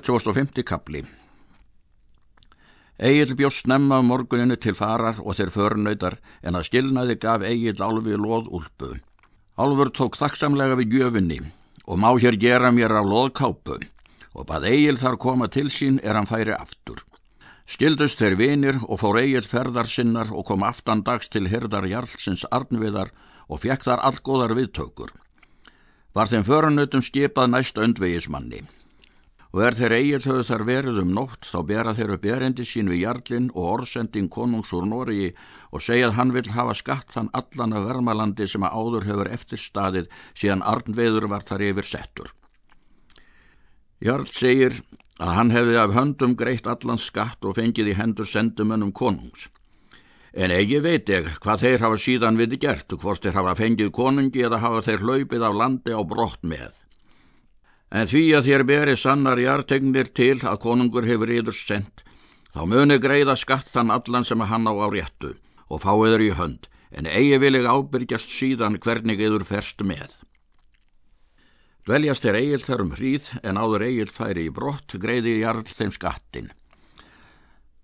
75. kapli Egil bjóst snemma morguninu til farar og þeir förnöytar en að skilnaði gaf Egil álfi loð úlpu. Álfur tók þakksamlega við gjöfunni og má hér gera mér af loðkápu og bað Egil þar koma til sín er hann færi aftur. Skildust þeir vinir og fór Egil ferðar sinnar og kom aftan dags til herdar Jarlsins arnviðar og fekk þar allgóðar viðtökur. Var þeim förnöytum skipað næst öndvegismanni og er þeir eigið höfðu þar verið um nótt þá bera þeir upp erendi sín við jarlinn og orðsending konungs úr Nóriði og segja að hann vil hafa skatt þann allan af vermalandi sem að áður hefur eftir staðið síðan arnveður var þar yfir settur. Jarl segir að hann hefði af höndum greitt allan skatt og fengið í hendur sendumönnum konungs. En eigi veit ég hvað þeir hafa síðan viti gert, hvort þeir hafa fengið konungi eða hafa þeir hlaupið af landi á brott með en því að þér beri sannar jartegnir til að konungur hefur yður sendt, þá muni greiða skatt þann allan sem hann á á réttu og fáiður í hönd, en eigi vilig ábyrgjast síðan hvernig yður ferst með. Dveljast er eigil þar um hríð, en áður eigil færi í brott, greiði jarl þeim skattin.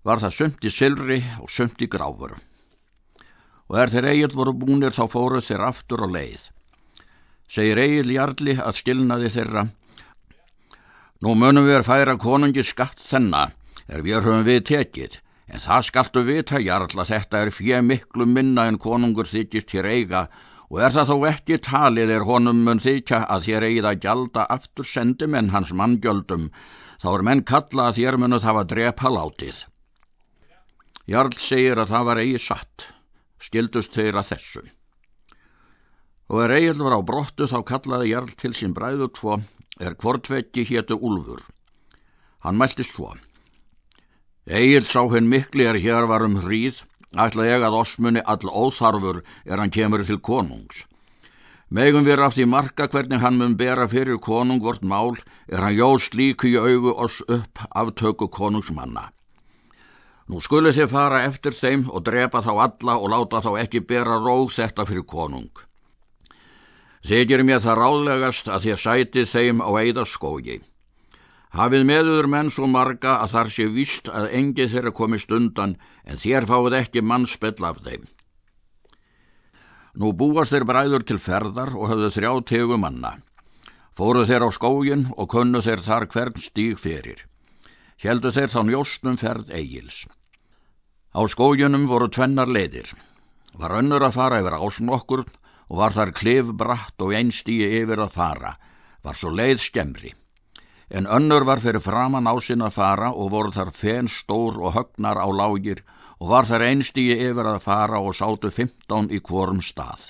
Var það sömt í silri og sömt í gráfur. Og er þeir eigil voru búnir þá fóruð þeir aftur og leið. Segir eigil jarli að skilnaði þeirra, Nú munum við færa konungi skatt þennan, er við höfum við tekið, en það skaltu vita, Jarl, að þetta er fjö miklu minna en konungur þykist hér eiga. Og er það þó ekki talið er honum mun þykja að þér eigið að gjalda aftur sendum en hans manngjöldum, þá er menn kalla að þér munuð hafa drepa látið. Jarl segir að það var eigi satt, skildust þeir að þessu. Og er eigil var á brottu þá kallaði Jarl til sín bræðu tvo er hvortveggi héttu Úlfur. Hann mælti svo. Egil sá henn mikli er hér var um hríð, ætla ég að osmunni all óþarfur er hann kemur til konungs. Megum við af því marka hvernig hann mun bera fyrir konung vort mál er hann jóst líku í augu oss upp aftöku konungsmanna. Nú skulu þið fara eftir þeim og drepa þá alla og láta þá ekki bera róð þetta fyrir konung. Þykir mér það ráðlegast að þér sæti þeim á eidaskógi. Hafið meður menn svo marga að þar sé vist að engi þeirra komist undan en þér fáið ekki mannspell af þeim. Nú búast þeir bræður til ferðar og höfðu þrjá tegu manna. Fóru þeir á skógin og kunnu þeir þar hvern stíg fyrir. Hjeldu þeir þá njóstum ferð eigils. Á skóginum voru tvennar leiðir. Var önnur að fara yfir ásnokkur og var þar klif bratt og einstíi yfir að fara, var svo leið skemmri. En önnur var fyrir framann á sinna fara og voru þar fen stór og högnar á lágir og var þar einstíi yfir að fara og sátu 15 í hvorum stað.